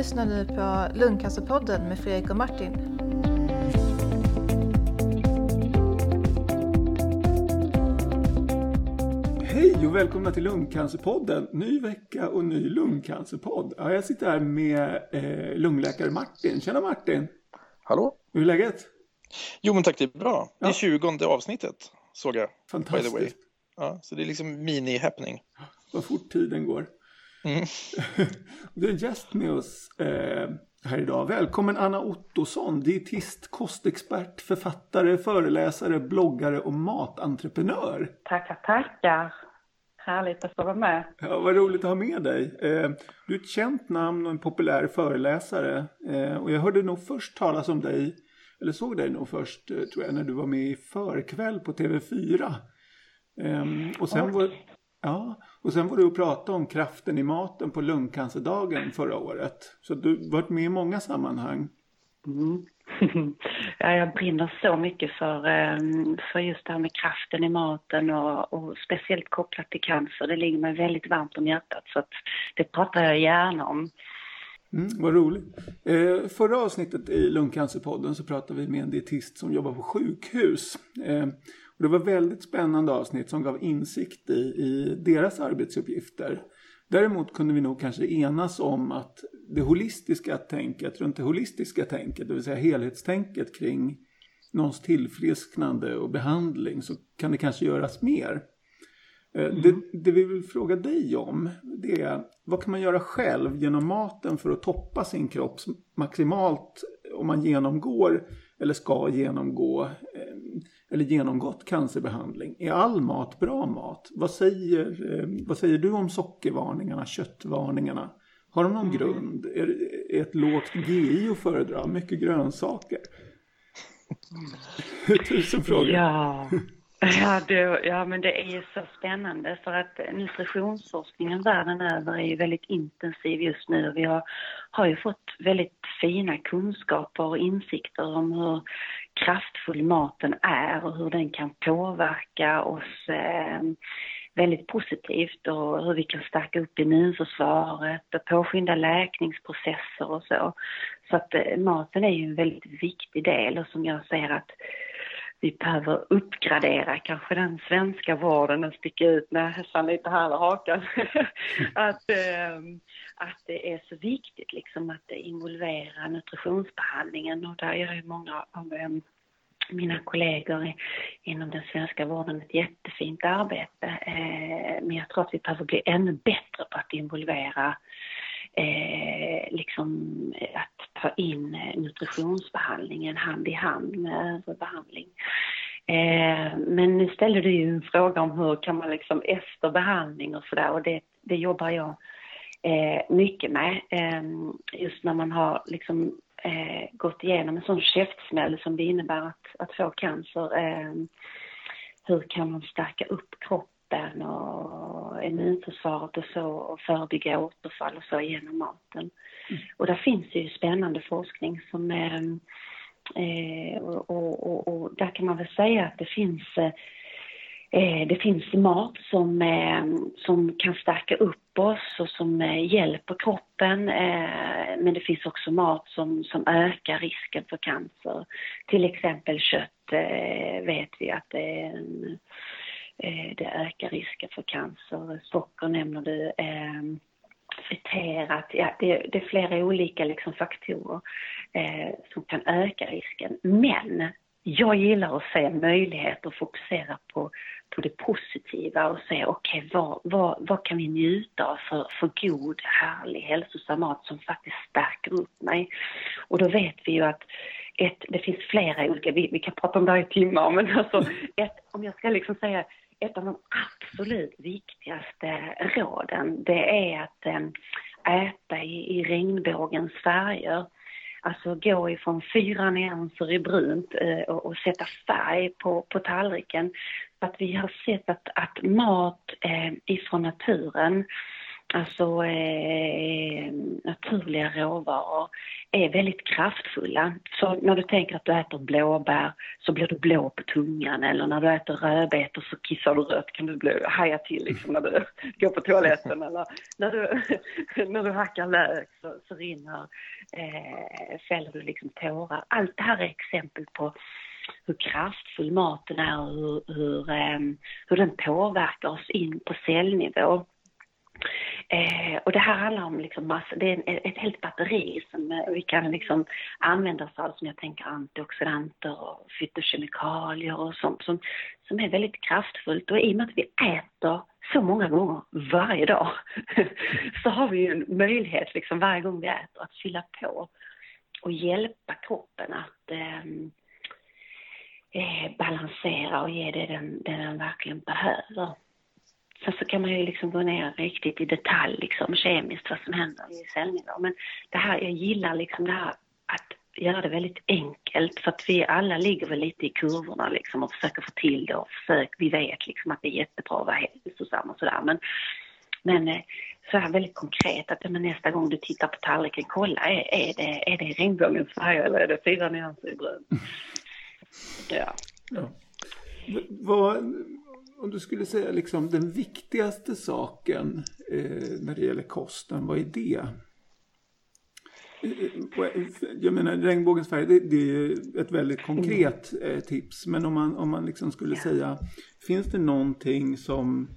lyssnar nu på Lungcancerpodden med Fredrik och Martin. Hej och välkomna till Lungcancerpodden. Ny vecka och ny lungcancerpodd. Ja, jag sitter här med eh, lungläkare Martin. Tjena Martin! Hallå? Hur är läget? Jo men tack, det är bra. Det är Ja. 20 avsnittet såg jag. By the way. Fantastiskt. Ja, så det är liksom mini-happening. Vad fort tiden går. Mm. Du är gäst med oss eh, här idag. Välkommen Anna Ottosson, dietist, kostexpert, författare, föreläsare, bloggare och matentreprenör. Tackar, tackar. Härligt att få vara med. Ja, vad roligt att ha med dig. Eh, du är ett känt namn och en populär föreläsare. Eh, och jag hörde nog först talas om dig, eller såg dig nog först, eh, tror jag, när du var med i Förkväll på TV4. Ehm, och, sen var, ja, och sen var du och pratade om kraften i maten på lungcancerdagen förra året. Så du har varit med i många sammanhang. Mm. ja, jag brinner så mycket för, eh, för just det här med kraften i maten och, och speciellt kopplat till cancer. Det ligger mig väldigt varmt om hjärtat så det pratar jag gärna om. Mm, vad roligt. Eh, förra avsnittet i Lungcancerpodden så pratade vi med en dietist som jobbar på sjukhus. Eh, och det var väldigt spännande avsnitt som gav insikt i, i deras arbetsuppgifter. Däremot kunde vi nog kanske enas om att det holistiska tänket, runt det holistiska tänket, det vill säga helhetstänket kring någons tillfrisknande och behandling så kan det kanske göras mer. Eh, Det, det vi vill fråga dig om det är vad kan man göra själv genom maten för att toppa sin kropp maximalt om man genomgår eller ska genomgå eh, eller genomgått cancerbehandling. Är all mat bra mat? Vad säger, eh, vad säger du om sockervarningarna, köttvarningarna? Har de någon grund? Är, är ett lågt GI att föredra? Mycket grönsaker? Tusen frågor. Ja. Ja, det, ja, men det är ju så spännande för att nutritionsforskningen världen över är ju väldigt intensiv just nu. Vi har, har ju fått väldigt fina kunskaper och insikter om hur kraftfull maten är och hur den kan påverka oss eh, väldigt positivt och hur vi kan stärka upp immunförsvaret och påskynda läkningsprocesser och så. Så att eh, maten är ju en väldigt viktig del och som jag ser att vi behöver uppgradera kanske den svenska vården och sticka ut näsan lite här och hakan. att, eh, att det är så viktigt liksom att involvera nutritionsbehandlingen och där gör ju många av eh, mina kollegor inom den svenska vården ett jättefint arbete. Eh, men jag tror att vi behöver bli ännu bättre på att involvera eh, liksom att ta in eh, nutritionsbehandlingen hand i hand med övrig behandling. Eh, men nu ställer du ju en fråga om hur kan man liksom efter behandling och sådär och det, det jobbar jag eh, mycket med. Eh, just när man har liksom eh, gått igenom en sån käftsmäll som det innebär att, att få cancer. Ehm, hur kan man stärka upp kroppen och immunförsvaret och så och förebygga återfall och så genom maten. Och där finns ju spännande forskning som eh, eh, och, och, och, och där kan man väl säga att det finns eh, det finns mat som, eh, som kan stärka upp oss och som eh, hjälper kroppen. Eh, men det finns också mat som, som ökar risken för cancer. Till exempel kött eh, vet vi att det, är en, det ökar risken för cancer. Socker nämner du. Eh, friterat, ja, det, det är flera olika liksom, faktorer eh, som kan öka risken. Men jag gillar att se möjligheter och fokusera på, på det positiva och se okej vad, vad, vad kan vi njuta av för, för god, härlig, hälsosam mat som faktiskt stärker upp mig. Och då vet vi ju att ett, det finns flera olika, vi, vi kan prata om det här i timmar, men alltså ett, om jag ska liksom säga ett av de absolut viktigaste råden, det är att eh, äta i, i regnbågens färger. Alltså gå ifrån fyra nyanser i brunt eh, och, och sätta färg på, på tallriken. För att vi har sett att, att mat eh, ifrån naturen alltså eh, naturliga råvaror är väldigt kraftfulla. Så när du tänker att du äter blåbär så blir du blå på tungan eller när du äter rödbetor så kissar du rött kan du bli, haja till liksom när du går på toaletten eller när du, när du hackar lök så, så rinner, eh, fäller du liksom tårar. Allt det här är exempel på hur kraftfull maten är och hur, hur, eh, hur den påverkar oss in på cellnivå. Eh, och det här handlar om liksom massa, det är en, ett helt batteri som eh, vi kan liksom använda oss av som jag tänker antioxidanter och fytokemikalier och sånt som, som är väldigt kraftfullt. Och i och med att vi äter så många gånger varje dag så har vi ju en möjlighet liksom varje gång vi äter att fylla på och hjälpa kroppen att eh, eh balansera och ge det den, det den verkligen behöver. Sen så kan man ju liksom gå ner riktigt i detalj liksom kemiskt vad som händer i cellnivå. Men det här, jag gillar liksom det här att göra det väldigt enkelt för att vi alla ligger väl lite i kurvorna liksom och försöker få till det och försöker, vi vet liksom att det är jättebra att vara hälsosam och sådär men, men eh, så här väldigt konkret att men nästa gång du tittar på tallriken, kolla är, är det, är det regnbågens färg eller är det fyra nyanser i brunt? Ja. ja. Vad, om du skulle säga liksom den viktigaste saken eh, när det gäller kosten, vad är det? Eh, eh, jag menar regnbågens färg, det, det är ett väldigt konkret eh, tips. Men om man, om man liksom skulle säga, finns det någonting som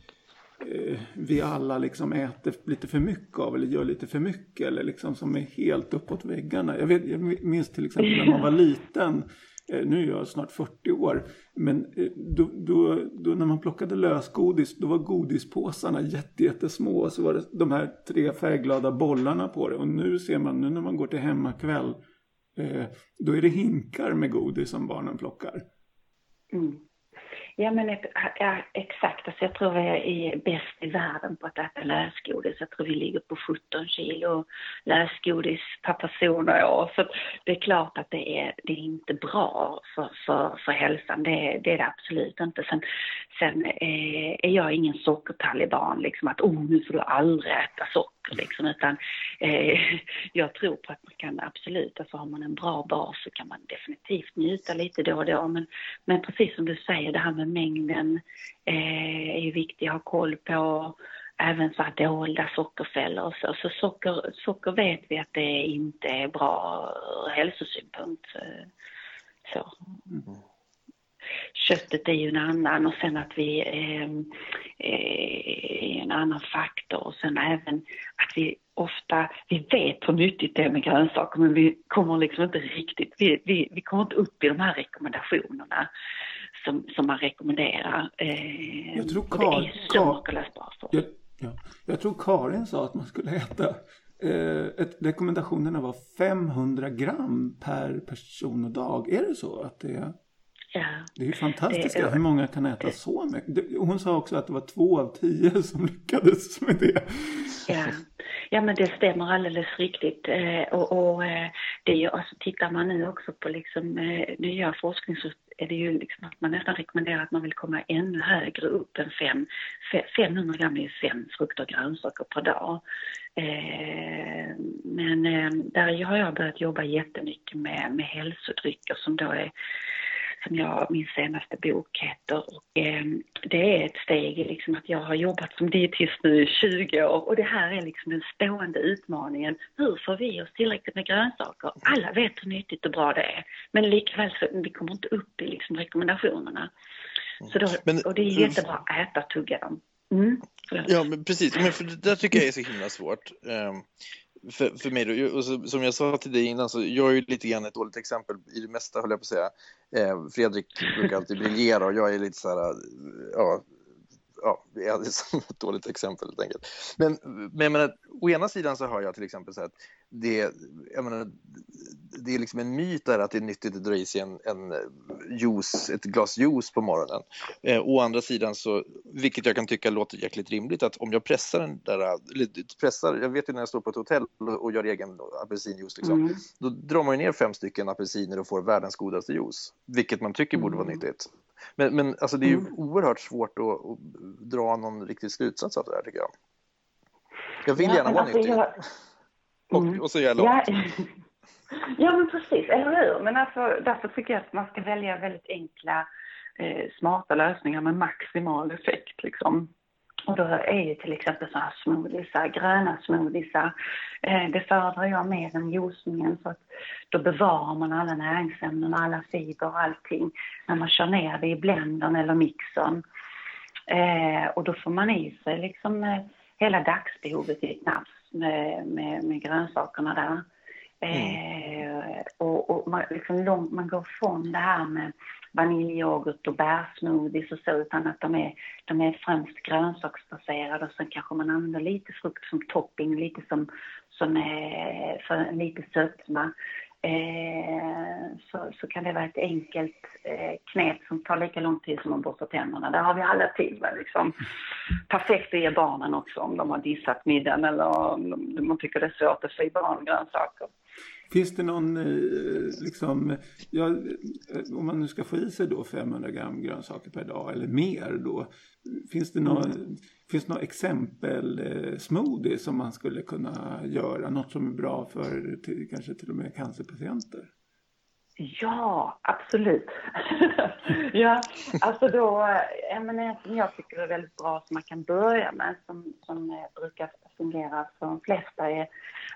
Eh, vi alla liksom äter lite för mycket av eller gör lite för mycket eller liksom som är helt uppåt väggarna. Jag, vet, jag minns till exempel när man var liten, Eh, nu är jag snart 40 år, men eh, då, då, då när man plockade lösgodis då var godispåsarna jättesmå och så var det de här tre färgglada bollarna på det och nu ser man, nu när man går till hemmakväll, eh, då är det hinkar med godis som barnen plockar. Mm. Ja men ja, exakt, alltså jag tror vi är bäst i världen på att äta lösgodis. Jag tror vi ligger på 17 kilo lösgodis per person och år. Så det är klart att det är, det är inte bra för, för, för hälsan, det, det är det absolut inte. Sen, sen eh, är jag ingen sockertaliban, liksom att oh, nu får du aldrig äta socker liksom, utan eh, jag tror på att man kan absolut, alltså har man en bra bas så kan man definitivt njuta lite då och då. Men, men precis som du säger, det här med mängden eh, är ju viktigt att ha koll på. Även så här dolda sockerfällor och så. Så socker, socker vet vi att det inte är bra ur hälsosynpunkt. Eh, så. Mm köttet är ju en annan och sen att vi eh, är en annan faktor och sen även att vi ofta, vi vet hur nyttigt det är med grönsaker men vi kommer liksom inte riktigt, vi, vi, vi kommer inte upp i de här rekommendationerna som, som man rekommenderar. Eh, jag tror Kar, det är så makalöst bra för jag, ja, jag tror Karin sa att man skulle äta eh, ett, rekommendationerna var 500 gram per person och dag. Är det så att det är? Ja. Det är ju fantastiskt hur många kan äta så mycket. Hon sa också att det var två av tio som lyckades med det. Ja, ja men det stämmer alldeles riktigt. Eh, och, och eh, det är ju, alltså, tittar man nu också på liksom, eh, nya forskning så är det ju liksom att man nästan rekommenderar att man vill komma ännu högre upp än fem, 500 gram är fem frukter och grönsaker per dag. Men där har jag börjat jobba jättemycket med, med hälsodrycker som då är som jag, min senaste bok heter. Och, eh, det är ett steg i liksom att jag har jobbat som dietist nu i 20 år och det här är liksom den stående utmaningen. Hur får vi oss tillräckligt med grönsaker? Alla vet hur nyttigt och bra det är, men likväl så vi kommer inte upp i liksom rekommendationerna. Så då, men, och det är jättebra att äta tugga dem. Mm. Ja, men precis. Men för det där tycker jag är så himla svårt. För, för mig då, och så, som jag sa till dig innan, så jag är ju lite grann ett dåligt exempel i det mesta, höll jag på att säga. Eh, Fredrik brukar alltid briljera och jag är lite så här, eh, ja, ja, det är ett dåligt exempel helt enkelt. Men, men jag menar, å ena sidan så hör jag till exempel så att det, jag menar, det är liksom en myt där att det är nyttigt att dra i sig en, en juice, ett glas juice på morgonen. Eh, å andra sidan så, vilket jag kan tycka låter jäkligt rimligt, att om jag pressar den där, pressar, jag vet ju när jag står på ett hotell och gör egen apelsinjuice, liksom, mm. då drar man ju ner fem stycken apelsiner och får världens godaste juice, vilket man tycker borde vara mm. nyttigt. Men, men alltså det är ju mm. oerhört svårt att, att, dra någon riktig slutsats av det här tycker jag. Jag vill gärna vara alltså, nyttig. jag- Mm. Och, och så är jag lång. Ja, ja, men precis, eller hur? Men alltså, därför tycker jag att man ska välja väldigt enkla, eh, smarta lösningar med maximal effekt. Liksom. Och då är ju till exempel så här smoothiesar, gröna smoothiesar, eh, det föredrar jag mer än juicningen för att då bevarar man alla näringsämnen, alla fibrer och allting när man kör ner det i blendern eller mixern. Eh, och då får man i sig liksom eh, hela dagsbehovet i ett nafs med, med, med grönsakerna där. Eh, och och man, liksom lång, man går från det här med vaniljyoghurt och bärsmoothies och så utan att de är, de är främst grönsaksbaserade och sen kanske man använder lite frukt som topping, lite som, som är för lite sötma. Eh, så, så kan det vara ett enkelt eh, knep som tar lika lång tid som att borsta tänderna. Där har vi alla tid. Va, liksom. Perfekt att ge barnen också om de har dissat middagen eller om de- man tycker det är svårt att få i barn grönsaker. Finns det någon, eh, liksom, ja, eh, om man nu ska få i sig då 500 gram grönsaker per dag eller mer då. Finns det någon, finns det någon exempel eh, smoothie som man skulle kunna göra? Något som är bra för till, kanske till och med cancerpatienter? Ja, absolut. ja, alltså då, en som jag tycker är väldigt bra som man kan börja med, som, som brukar fungerar för de flesta, är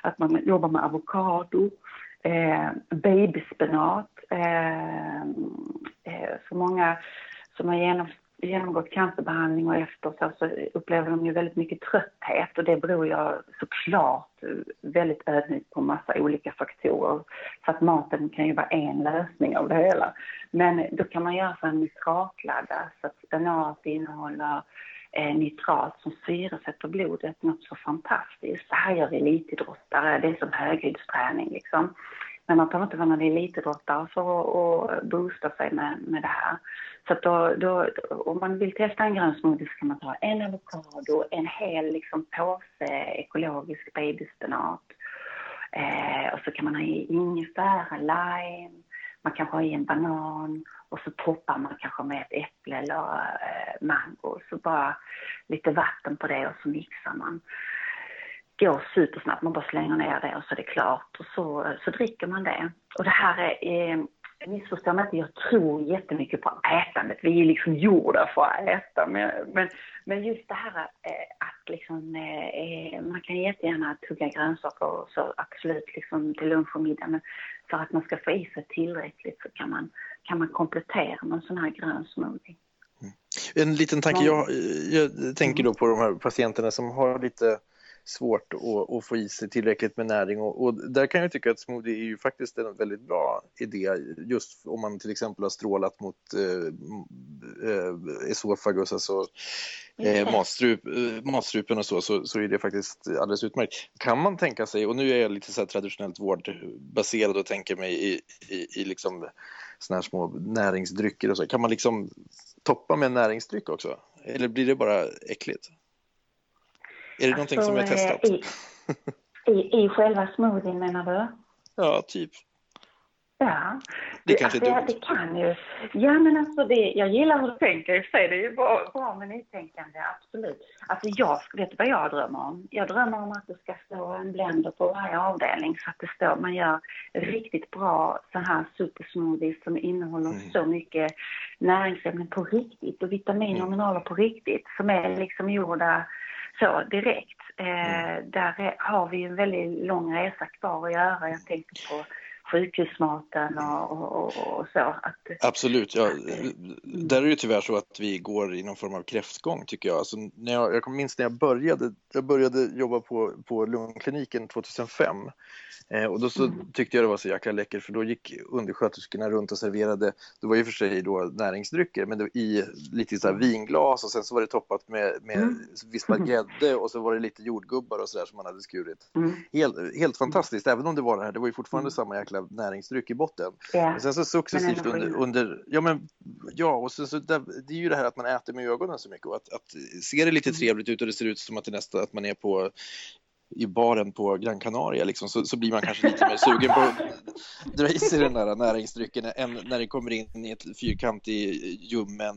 att man jobbar med avokado, eh, babyspenat. Eh, eh, för många som har genom, genomgått cancerbehandling och efter så, så upplever de ju väldigt mycket trötthet och det beror ju såklart väldigt ödmjukt på massa olika faktorer. Så att maten kan ju vara en lösning av det hela. Men då kan man göra så en nitratladda så att spenat innehåller eh, nitrat som syresätter blodet något så fantastiskt. Det här gör elitidrottare, det är som höghöjdsträning liksom. Men man behöver inte vara någon elitidrottare för att, boosta sig med, med det här. Så att då, då, om man vill testa en grön smoothie så kan man ta en avokado, en hel liksom, påse ekologisk babyspenat. Eh, och så kan man ha i ingefära, lime, man kanske har i en banan och så toppar man kanske med ett äpple eller eh, mango. Så bara lite vatten på det och så mixar man. Går supersnabbt, man bara slänger ner det och så är det klart. Och så, så dricker man det. Och det här är, eh, missförstå mig inte, jag tror jättemycket på ätandet. Vi är liksom gjorda för att äta. Men, men, men just det här eh, att liksom, eh, man kan jättegärna tugga grönsaker och så absolut liksom till lunch och middag. Men för att man ska få i sig tillräckligt så kan man, kan man komplettera med en sån här grön smoothie. En liten tanke, jag, jag tänker då på de här patienterna som har lite svårt att, att få i sig tillräckligt med näring och, och där kan jag tycka att smoothie är ju faktiskt en väldigt bra idé just om man till exempel har strålat mot eh, eh, esofagus, alltså eh, det. matstrup, eh, matstrupen och så, så, så är det faktiskt alldeles utmärkt. Kan man tänka sig, och nu är jag lite så här traditionellt vårdbaserad och tänker mig i, i, i liksom såna här små näringsdrycker och så, kan man liksom toppa med en näringsdryck också? Eller blir det bara äckligt? Är det någonting som är Alltså, testat? eh, I, i, I själva smoothien menar du? Ja, typ. Ja, Det det, alltså, det, det kan ju. Ja, men alltså det, jag gillar hur du tänker i sig. Det är ju bra, bra med nytänkande, absolut. Alltså jag, vet du vad jag drömmer om? Jag drömmer om att det ska stå en blender på varje avdelning så att det står, man gör riktigt bra så här supersmoothies som innehåller Mm. så mycket näringsämnen på riktigt och vitaminer och Mm. mineraler på riktigt som är liksom gjorda så direkt. Eh, Mm. där är, har vi en väldigt lång resa kvar att göra. Jag tänker på sjukhusmaten och, och, och, så. Att, Absolut. Ja. Mm. Där är det tyvärr så att vi går i någon form av kräftgång tycker jag. Alltså, när jag, jag minns när jag började, jag började jobba på, på lungkliniken 2005 eh, och då så Mm. tyckte jag det var så jäkla läckert för då gick undersköterskorna runt och serverade, det var ju för sig då näringsdrycker men det var i lite så här vinglas och sen så var det toppat med, med Mm. vispad grädde och så var det lite jordgubbar och sådär som man hade skurit. mm, Helt, helt fantastiskt, även om det var det här, det var ju fortfarande Mm. samma jäkla näringsdryck i botten. ja. Men sen så successivt under, under, ja men ja och sen så där, det är ju det här att man äter med ögonen så mycket och att, att ser det lite Mm. trevligt ut och det ser ut som att det nästa att man är på i baren på Gran Canaria liksom, så, så blir man kanske lite mer sugen på att dra i sig den där näringsdrycken än när det kommer in i ett fyrkantig ljummen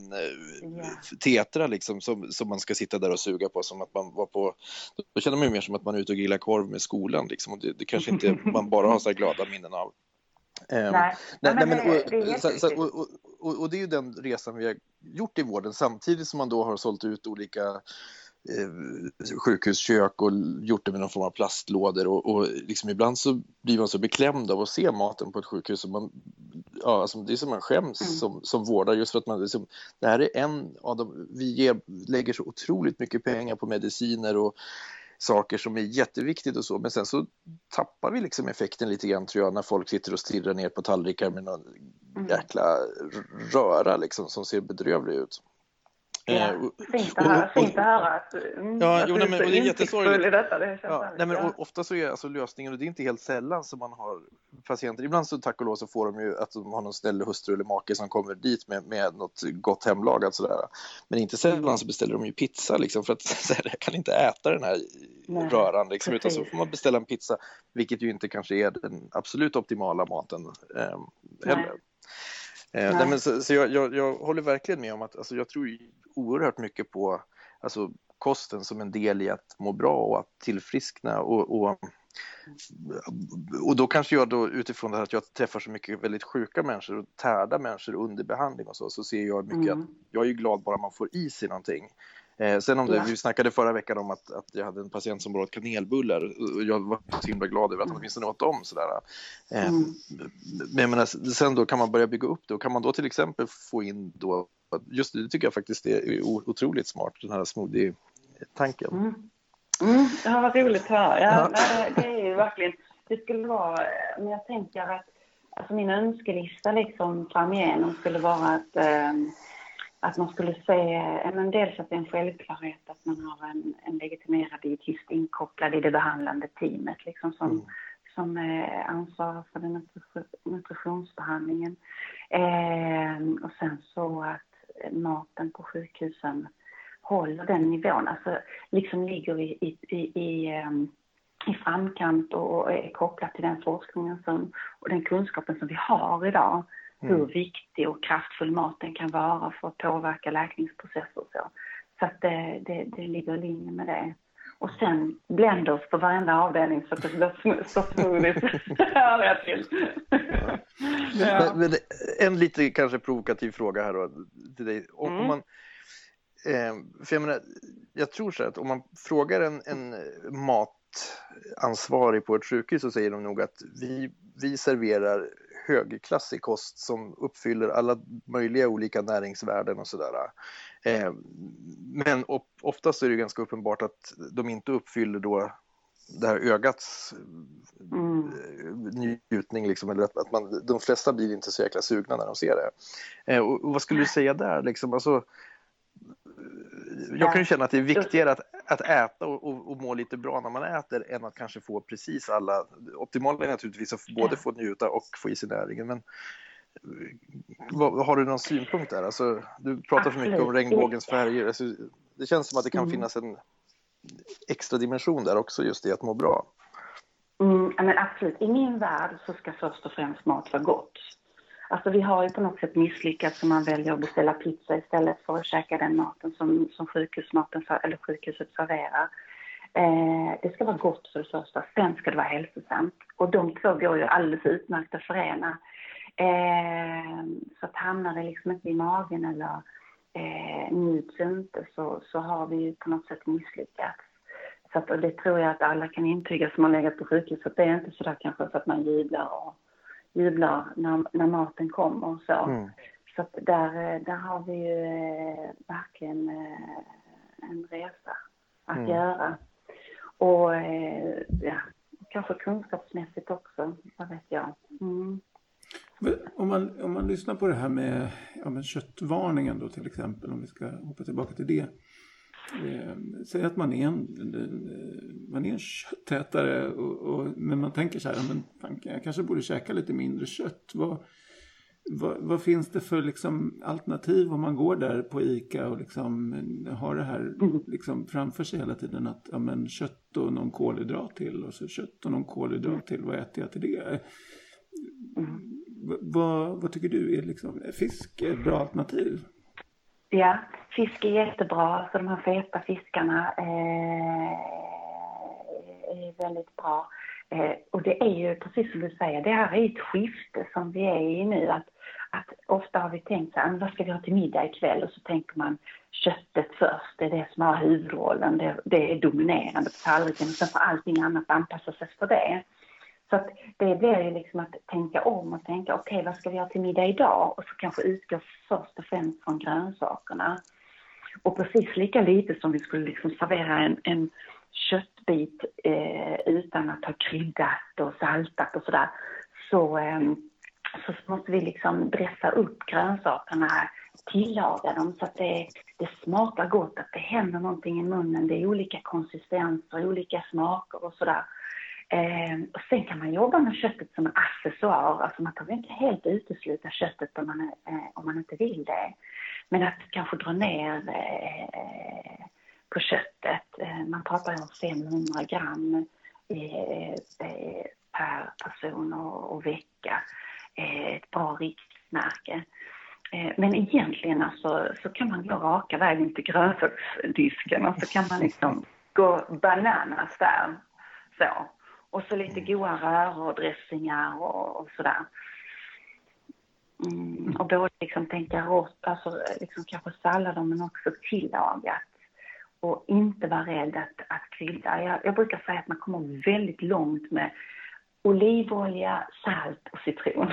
Ja. tetra liksom som, som man ska sitta där och suga på som att man var på då känner man ju mer som att man är ute och grillar korv med skolan liksom och det, det kanske inte man bara har så här glada minnen av. Nej, Nej, men nej, men, det- och, det är helt så, så, riktigt. och, och, och, och det är ju den resan vi har gjort i vården samtidigt som man då har sålt ut olika eh, sjukhuskök och gjort det med någon form av plastlådor och, och liksom ibland så blir man så beklämd av att se maten på ett sjukhus som man, ja, alltså det är som man skäms Mm. som, som vårdare just för att man liksom, det här är en av de, vi ger, lägger så otroligt mycket pengar på mediciner och saker som är jätteviktigt och så, men sen så tappar vi liksom effekten lite grann tror jag när folk sitter och stirrar ner på tallrikar med någon Mm. jäkla röra liksom som ser bedrövlig ut. Ja, Eh, och- fint, och- att höra, och- fint att höra att, mm, Ja, att jo, du nej, är så och det är insiktsfull i detta. Det Ja, nej, men ja. o- ofta så är alltså lösningen, och det är inte helt sällan som man har patienter, ibland så tack och lov så får de ju att de har någon snäll hustru eller make som kommer dit med, med något gott hemlagat sådär. Men inte sällan så beställer de ju pizza liksom för att här, jag kan inte äta den här Nej, röran liksom, utan så får man beställa en pizza, vilket ju inte kanske är den absolut optimala maten eh, heller. Eh, nej. Nej. men så, så jag, jag, jag håller verkligen med om att alltså, jag tror oerhört mycket på alltså, kosten som en del i att må bra och att tillfriskna och, och, och då kanske jag då utifrån det här att jag träffar så mycket väldigt sjuka människor och tärda människor under behandling och så, så ser jag mycket Mm. att jag är glad bara man får i sig någonting. Eh, sen om det, vi snackade förra veckan om att, att jag hade en patient som bara åt kanelbullar och jag var så himla glad över att han åtminstone åt dem sådär. Eh, Mm. Men menar, sen då kan man börja bygga upp det och kan man då till exempel få in då, just det, det tycker jag faktiskt är otroligt smart, den här smoothie-tanken. Mm. Mm, ja, vad roligt att höra. Ja, det, det är ju verkligen, det skulle vara, men jag tänker att alltså min önskelista liksom framigenom skulle vara att, eh, att man skulle se, eh, men dels att det är en självklarhet att man har en, en legitimerad dietist inkopplad i det behandlande teamet liksom som, Mm. som eh, ansvarar för den nutri- nutritionsbehandlingen. Eh, och sen så att maten på sjukhusen håller den nivån, alltså liksom ligger i, i, i, i, ehm, i framkant och är kopplat till den forskningen som, och den kunskapen som vi har idag. Mm. Hur viktig och kraftfull maten kan vara för att påverka läkningsprocesser och så. Så att det, det, det ligger i linje med det. Och sen blenders på varenda avdelning så att det blir så smoothies. Hör jag till. Men, men en lite kanske provokativ fråga här då till dig. Om, Mm. man, eh, för jag menar, jag tror så att om man frågar en, en matansvarig på ett sjukhus så säger de nog att vi, vi serverar högklassig kost som uppfyller alla möjliga olika näringsvärden och sådär. Eh, men oftast är det ganska uppenbart att de inte uppfyller då det här ögats Mm. eh, njutning, liksom, eller att, att man, de flesta blir inte så jäkla sugna när de ser det. Eh, och, och vad skulle du säga där? Liksom, alltså, jag kan ju känna att det är viktigare att, att äta och, och, må lite bra när man äter än att kanske få precis alla... Optimalt är naturligtvis att både få njuta och få i sig näringen. Men eh, vad, har du någon synpunkt där? Alltså, du pratar så mycket om Absolut. regnbågens färger. Alltså, det känns som att det kan Mm. finnas en extra dimension där också just i att må bra. Mm, men absolut. I min värld så ska först och främst mat vara gott. Alltså vi har ju på något sätt misslyckats om man väljer att beställa pizza istället för att käka den maten som, som sjukhusmaten, eller sjukhuset serverar. Eh, det ska vara gott för det första, sen ska det vara hälsosamt. Och de två går ju alldeles utmärkt att förena. Eh, så att hamnar det liksom inte i magen eller eh, njuts inte så, så har vi ju på något sätt misslyckats. Så att, och det tror jag att alla kan intyga som har legat på sjukhus. Att det är inte så där kanske så att man jublar, och, jublar när, när maten kommer och så. Mm. Så att där, eh, där har vi ju eh, verkligen eh, en resa att Mm. göra. Och ja, kanske kunskapsmässigt också, vad vet jag. Mm. Men Om man, om man lyssnar på det här med, ja, med köttvarningen då till exempel, om vi ska hoppa tillbaka till det. Eh, säg att man är en, man är en köttätare, och, och, men man tänker så här, men fan, jag kanske borde käka lite mindre kött. Vad, vad, vad, finns det för liksom alternativ om man går där på ICA och liksom har det här mm. liksom framför sig hela tiden att ja, men kött och någon kolhydrat till och så kött och någon kolhydrat till. Vad äter jag till det? Mm. Vad, vad tycker du är liksom, fisk ett bra alternativ? Ja, fisk är jättebra. Så de här feta fiskarna eh, är väldigt bra. Eh, och det är ju precis som du säger, det här är ett skifte som vi är i nu. Att, att ofta har vi tänkt så här, ah, vad ska vi ha till middag ikväll? Och så tänker man köttet först, det är det som har huvudrollen, det, det är dominerande på tallriken och sen får allting annat anpassa sig för det. Så att det blir ju liksom att tänka om och tänka okej okay, vad ska vi ha till middag idag? Och så kanske utgå först och främst från grönsakerna. Och precis lika lite som vi skulle liksom servera en, en köttbit eh, utan att ha kryddat och saltat och sådär så, eh, så måste vi liksom dressa upp grönsakerna, tillaga dem så att det, det smakar gott, att det händer någonting i munnen. Det är olika konsistenser, olika smaker och sådär. Eh, och sen kan man jobba med köttet som en accessoar, alltså man kan inte helt utesluta köttet om man, eh, om man inte vill det. Men att kanske dra ner eh, på köttet, eh, man pratar om 500 gram eh, eh, per person och, och vecka, eh, ett bra riktmärke. Eh, men egentligen alltså, så kan man gå raka vägen till grönsaksdisken och så kan man liksom gå bananas där. Så. Och så lite goda röror och dressingar och, och sådär. Mm, och både liksom tänka rått, alltså liksom kanske sallader men också tillagat. Och inte vara rädd att, att krydda. Jag, jag brukar säga att man kommer väldigt långt med olivolja, salt och citron.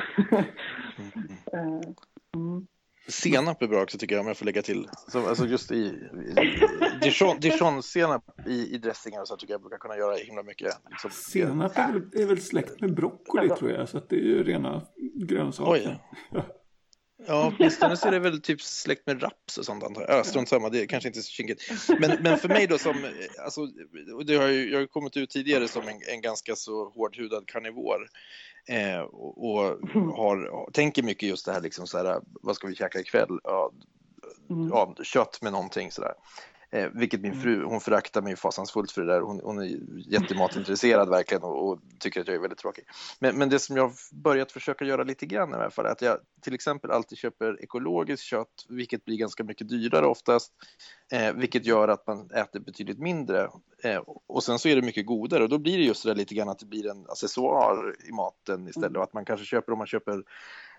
mm. Senap är bra också tycker jag om jag får lägga till. Så, alltså just i, i dijon, dijonsenap i, i dressingar så tycker jag brukar kunna göra himla mycket. Liksom. Senap är väl, är väl släkt med broccoli tror jag så att det är ju rena grönsaker. Oj. Ja, åtminstone så är det väl typ släkt med raps och sånt antar jag. strunt samma, det är kanske inte så kinkigt. Men, men för mig då som, alltså, det har ju, jag har kommit ut tidigare som en, en ganska så hårdhudad karnivor. Eh, och, och har, tänker mycket just det här, liksom så här, vad ska vi käka ikväll? Ja, mm. ja, kött med någonting sådär. Eh, vilket min mm. fru, hon föraktar mig fasansfullt för det där. Hon, hon är jättematintresserad verkligen och, och, tycker att jag är väldigt tråkig. Men, men det som jag börjat försöka göra lite grann i alla fall är att jag till exempel alltid köper ekologiskt kött, vilket blir ganska mycket dyrare oftast, eh, vilket gör att man äter betydligt mindre. Eh, och sen så är det mycket godare och då blir det just det där lite grann att det blir en accessoar i maten istället mm. och att man kanske köper om man köper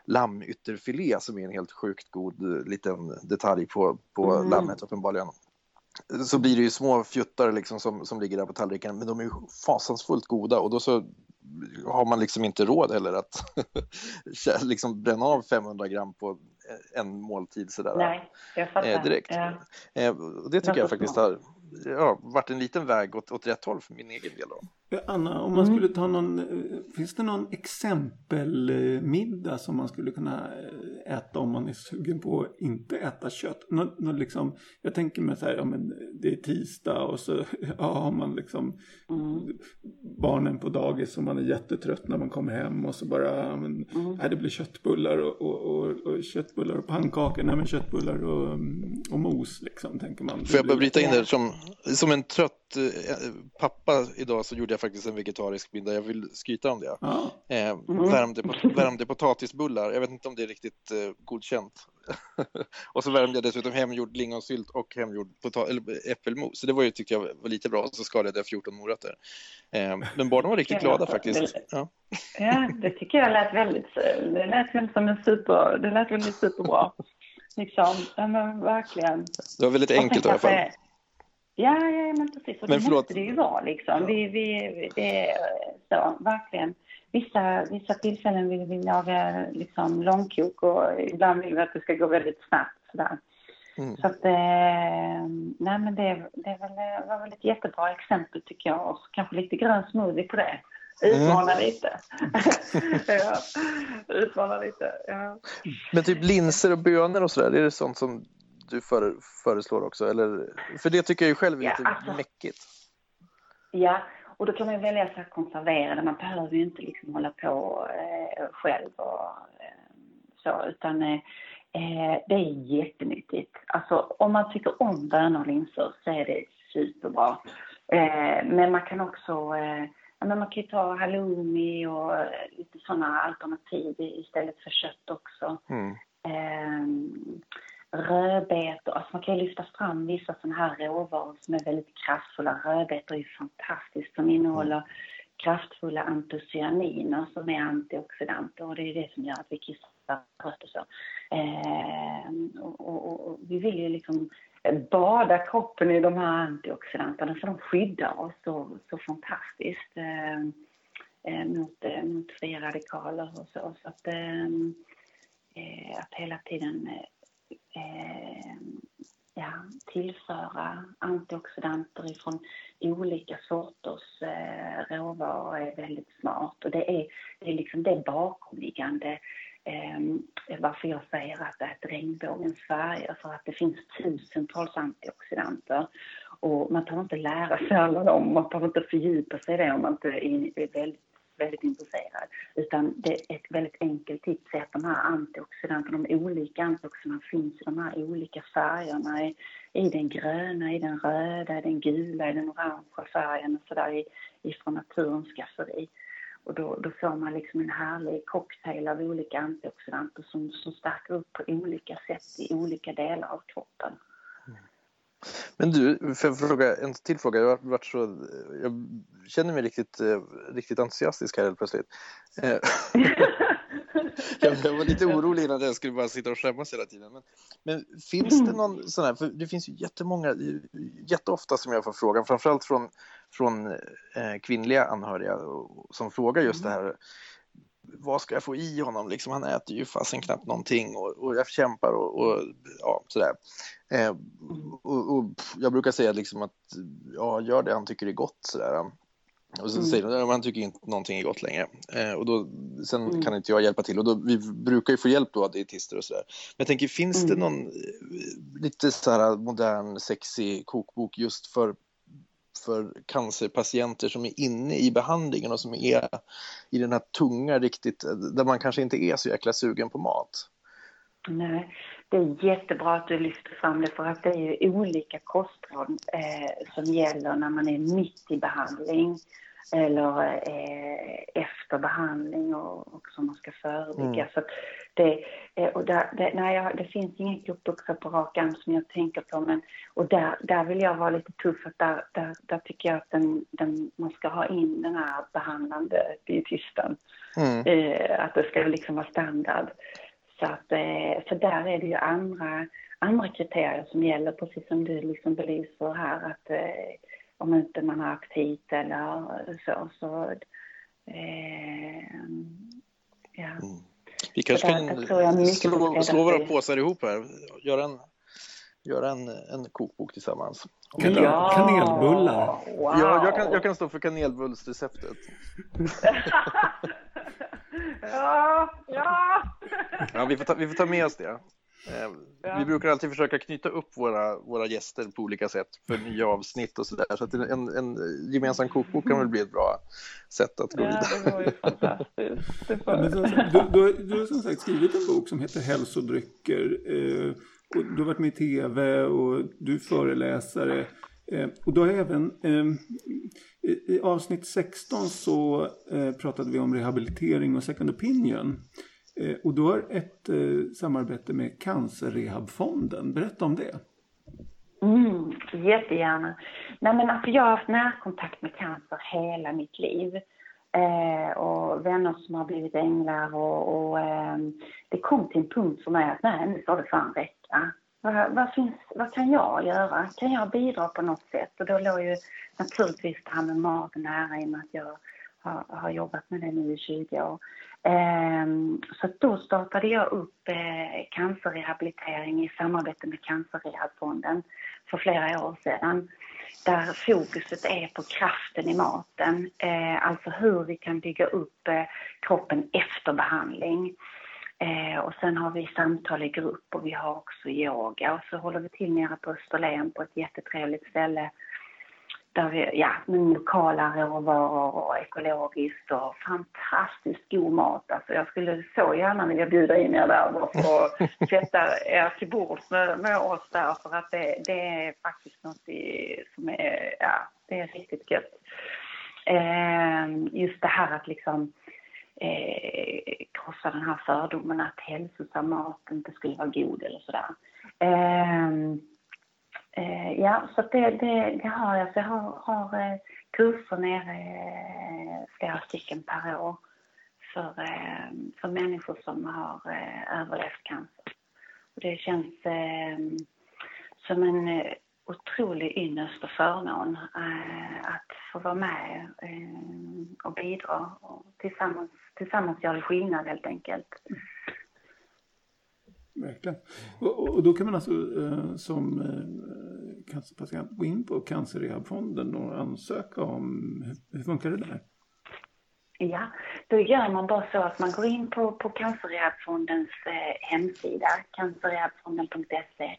lammytterfilé som är en helt sjukt god liten detalj på, på mm. lammet uppenbarligen så blir det ju små fjuttar liksom som, som ligger där på tallriken, men de är ju fasansfullt goda och då så har man liksom inte råd heller att liksom bränna av 500 gram på en måltid sådär. Nej, jag fattar. Eh, direkt. Ja. Eh, det tycker jag faktiskt har ja, varit en liten väg åt, åt rätt håll för min egen del. Då. Anna, om man mm. skulle ta någon, eh, finns det någon exempelmiddag som man skulle kunna eh, äta om man är sugen på att inte äta kött? Nå, nå liksom, jag tänker mig så här, ja men det är tisdag och så ja, har man liksom mm. barnen på dagis och man är jättetrött när man kommer hem och så bara, ja, men, mm. nej, det blir köttbullar och, och, och, och köttbullar och pannkakor, nej men köttbullar och, mm, och mos liksom tänker man. Får jag bara bryta in där som, som en trött eh, pappa idag så gjorde jag faktiskt en vegetarisk middag. Jag vill skryta om det. Ah. Eh, mm. värmde, värmde potatisbullar. Jag vet inte om det är riktigt eh, godkänt. och så värmde jag dessutom hemgjord lingonsylt och hemgjord eller äppelmos. Så det var ju, tyckte jag var lite bra. Så skalade jag 14 morötter. Eh, men barnen var riktigt glada faktiskt. Ja. ja, det tycker jag lät väldigt... Det lät som en super... Det lät väldigt superbra. Liksom, men verkligen. Det var väldigt enkelt i alla fall. Ja, ja men precis. Och men det förlåt. måste det ju vara liksom. Vi, vi, det är så, verkligen. Vissa, vissa tillfällen vill vi laga liksom långkok och ibland vill vi att det ska gå väldigt snabbt sådär. Mm. Så att, eh, nej men det, det, väl, var väl ett jättebra exempel tycker jag och kanske lite grön smoothie på det. Utmana mm. lite. ja, utmana lite, ja. Men typ linser och bönor och sådär, är det sånt som du för, föreslår också? Eller, för det tycker jag ju själv är ja, lite alltså, mäckigt. Ja, och då kan man ju välja så här konserverade. Man behöver ju inte liksom hålla på eh, själv och eh, så, utan eh, eh, det är jättenyttigt. Alltså om man tycker om bönor och linser så är det superbra. Eh, men man kan också eh, men man kan ju ta halloumi och lite sådana alternativ istället för kött också. Mm. Eh, rödbetor, alltså man kan lyfta fram vissa sådana här råvaror som är väldigt kraftfulla. Rödbetor är ju fantastiskt, som innehåller mm. kraftfulla antocyaniner som är antioxidanter och det är det som gör att vi kissar rött och så. Eh, och, och, och, vi vill ju liksom bada kroppen i de här antioxidanterna för de skyddar oss så, så fantastiskt eh, eh mot, eh, mot fria radikaler och så. så att, eh, eh att hela tiden eh, ja, tillföra antioxidanter ifrån olika sorters eh, råvaror är väldigt smart. Och det är, det är liksom det bakomliggande eh, varför jag säger att det är ett regnbågens färger, för att det finns tusentals antioxidanter. Och man behöver inte lära sig alla dem, man behöver inte fördjupa sig i det om man inte är väldigt, väldigt intresserad. Utan det är ett väldigt enkelt tips är att de här antioxidanterna, de olika antioxidanterna finns i de här olika färgerna. I, i den gröna, i den röda, i den gula, i den orangea färgen och sådär ifrån naturens skafferi. Och då, då får man liksom en härlig cocktail av olika antioxidanter som, som stärker upp på olika sätt i olika delar av kroppen. Men du, för att fråga en till fråga. Jag, varit så, jag känner mig riktigt, eh, riktigt entusiastisk här helt plötsligt. Eh, jag var lite orolig innan jag skulle bara sitta och skämmas hela tiden. Men, men finns det någon sån här, för det finns ju jättemånga, jätteofta som jag får frågan, framförallt från, från eh, kvinnliga anhöriga som frågar just det här vad ska jag få i honom? Liksom, han äter ju fasen knappt någonting och, och jag kämpar och, och ja, sådär. Eh, och, och, jag brukar säga liksom att ja, gör det han tycker är gott. Sådär. Och så mm. säger de att han tycker inte någonting är gott längre. Eh, och då, sen mm. kan inte jag hjälpa till och då, vi brukar ju få hjälp då av dietister och sådär. Men jag tänker, finns mm. det någon eh, lite så här modern, sexig kokbok just för för cancerpatienter som är inne i behandlingen och som är i den här tunga riktigt, där man kanske inte är så jäkla sugen på mat? Nej, det är jättebra att du lyfter fram det för att det är ju olika kostråd eh, som gäller när man är mitt i behandling eller eh, efter behandling och, och som man ska förebygga. Mm. Så det, eh, och där, det, nej, jag, det finns ingen kokbok på rak arm som jag tänker på men och där, där vill jag vara lite tuff att där, där, där tycker jag att den, den, man ska ha in den här behandlande dietisten. Mm. Eh, att det ska liksom vara standard. Så att, eh, för där är det ju andra, andra kriterier som gäller, precis som du liksom belyser här, att eh, om inte man har aptit eller så, så eh, ja. Mm. Vi kanske kan slå, slå våra påsar ihop här, göra en, göra en, en kokbok tillsammans. Kan ja. Kanelbullar. Wow. Ja, jag kan, jag kan stå för kanelbullsreceptet. ja, ja. ja vi, får ta, vi får ta med oss det. Eh, ja. Vi brukar alltid försöka knyta upp våra, våra gäster på olika sätt för nya avsnitt och sådär. Så att en, en gemensam kokbok kan väl bli ett bra sätt att gå ja, vidare. Det var ju fantastiskt. Ja, men så, du, du, du har som sagt skrivit en bok som heter Hälsodrycker. Eh, och du har varit med i tv och du är föreläsare. Eh, och då har även eh, i avsnitt 16 så eh, pratade vi om rehabilitering och second opinion. Eh, och du har ett eh, samarbete med Cancerrehabfonden. Berätta om det. Mm, jättegärna. Nej, men alltså jag har haft närkontakt med cancer hela mitt liv. Eh, och vänner som har blivit änglar och, och eh, det kom till en punkt för mig att nej, nu får det fan räcka. Vad, vad, finns, vad kan jag göra? Kan jag bidra på något sätt? Och då låg ju naturligtvis det här med magen nära i och med att jag har, har jobbat med det nu i 20 år. Ehm, så då startade jag upp eh, cancerrehabilitering i samarbete med Cancerrehabfonden för flera år sedan. Där fokuset är på kraften i maten, eh, alltså hur vi kan bygga upp eh, kroppen efter behandling. och sen har vi samtal i grupp och vi har också yoga och så håller vi till nere på Österlen på ett jättetrevligt ställe där vi, ja, med lokala råvaror och ekologiskt och fantastiskt god mat. Alltså jag skulle så gärna vilja bjuda in er där och sätta er till bords med, med oss där för att det, det är faktiskt något i, som är, ja, det är riktigt gött. Eh, just det här att liksom eh, krossa den här fördomen att hälsosam mat inte skulle vara god eller sådär. Eh, Eh, ja, så det, det, det, har jag. Så jag har, har eh, kurser nere eh, flera stycken per år för, eh, för människor som har eh, överlevt cancer. Och det känns eh, som en eh, otrolig ynnest och förmån eh, att få vara med eh, och bidra och tillsammans, tillsammans göra skillnad helt enkelt. Verkligen. Och, och, då kan man alltså eh, som eh, cancerpatient gå in på Cancerrehabfonden och ansöka om, hur, hur funkar det där? Ja, då gör man bara så att man går in på, på Cancerrehabfondens eh, hemsida, cancerrehabfonden.se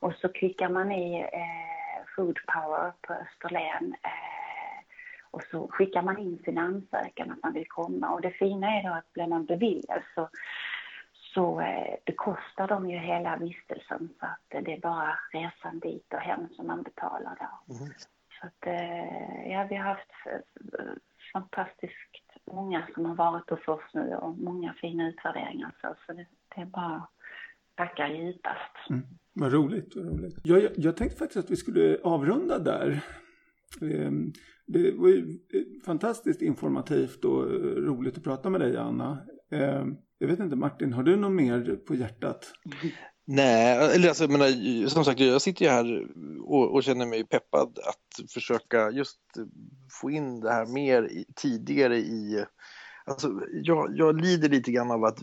och så klickar man i eh, Food Power på Österlen eh, och så skickar man in sin ansökan att man vill komma och det fina är då att blir man beviljad så så eh, bekostar de ju hela vistelsen så att eh, det är bara resan dit och hem som man betalar då. Mm. Så att, eh, ja, vi har haft fantastiskt många som har varit hos oss nu och många fina utvärderingar så, så det, det är bara tacka djupast. Mm. Vad roligt, vad roligt. Jag, jag, jag tänkte faktiskt att vi skulle avrunda där. Ehm, det var ju fantastiskt informativt och roligt att prata med dig Anna. Jag vet inte Martin, har du något mer på hjärtat? Nej, eller alltså, jag menar, som sagt, jag sitter ju här och, och, känner mig peppad att försöka just få in det här mer i, tidigare i Alltså, jag, jag lider lite grann av att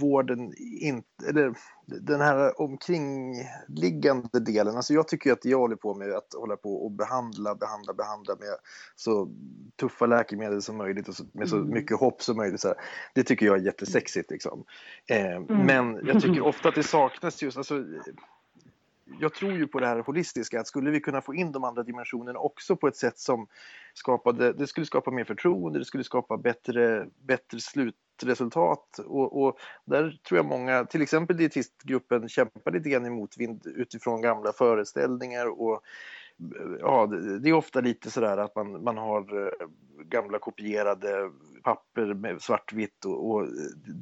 vården inte, eller den här omkringliggande delen, alltså jag tycker att det jag håller på med att hålla på och behandla, behandla, behandla med så tuffa läkemedel som möjligt och med så mm. mycket hopp som möjligt. Så här, det tycker jag är jättesexigt liksom. Eh, mm. Men jag tycker ofta att det saknas just, alltså, jag tror ju på det här holistiska, att skulle vi kunna få in de andra dimensionerna också på ett sätt som skapade, det skulle skapa mer förtroende, det skulle skapa bättre, bättre slutresultat. Och, och där tror jag många, till exempel dietistgruppen kämpar lite grann i motvind utifrån gamla föreställningar och ja, det är ofta lite sådär att man, man har eh, gamla kopierade papper med svartvitt och, och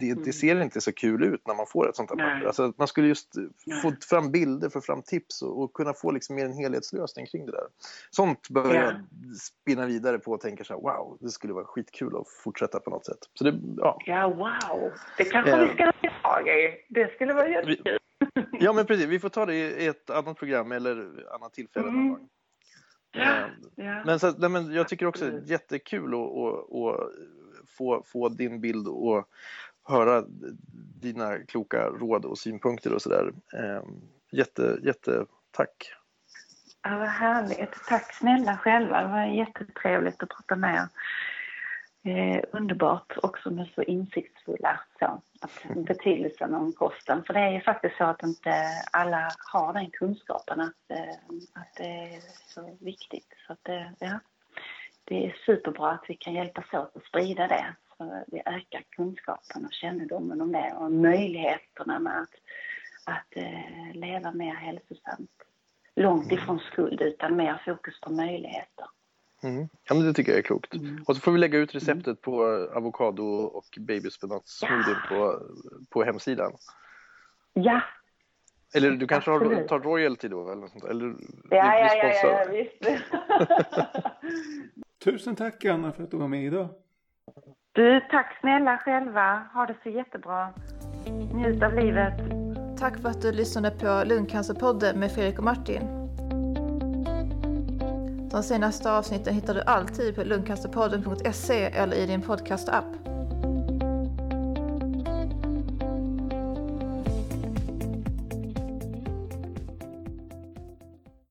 det, mm. det, ser inte så kul ut när man får ett sånt här papper. Alltså, man skulle just få fram bilder, få fram tips och, och, kunna få liksom mer en helhetslösning kring det där. Sånt bör jag spinna vidare på och tänka så här, wow, det skulle vara skitkul att fortsätta på något sätt. Så det, ja. ja, wow, det kanske vi ska ta i. Det skulle vara jättekul. Ja, men precis. Vi får ta det i ett annat program eller annat tillfälle mm. någon gång. Ja, ja. Men, så, nej, men jag tycker också det är jättekul att, att, att få, få din bild och höra dina kloka råd och synpunkter och sådär. Eh, jätte, jätte tack. Ja, vad härligt. Tack snälla själva. Det var jättetrevligt att prata med er. Eh, underbart också med så insiktsfulla så, att betydelsen om kosten. För det är ju faktiskt så att inte alla har den kunskapen att, eh, att det är så viktigt. Så att, eh, ja, det är superbra att vi kan hjälpas åt att sprida det. Så vi ökar kunskapen och kännedomen om det och möjligheterna med att, att eh, leva mer hälsosamt. Långt ifrån skuld utan mer fokus på möjligheter. Mm. Ja, men det tycker jag är klokt. Mm. Och så får vi lägga ut receptet mm. på avokado och babyspenatsmoothie ja. på, på hemsidan. Ja. Eller du kanske har, tar royalty då? Eller sånt, eller ja, ja, ja, ja, visst. Tusen tack Anna för att du var med idag. Du, tack snälla själva. Ha det så jättebra. Njut av livet. Tack för att du lyssnade på Lungcancerpodden med Fredrik och Martin. De senaste avsnitten hittar du alltid på lungcancerpodden.se eller i din podcastapp.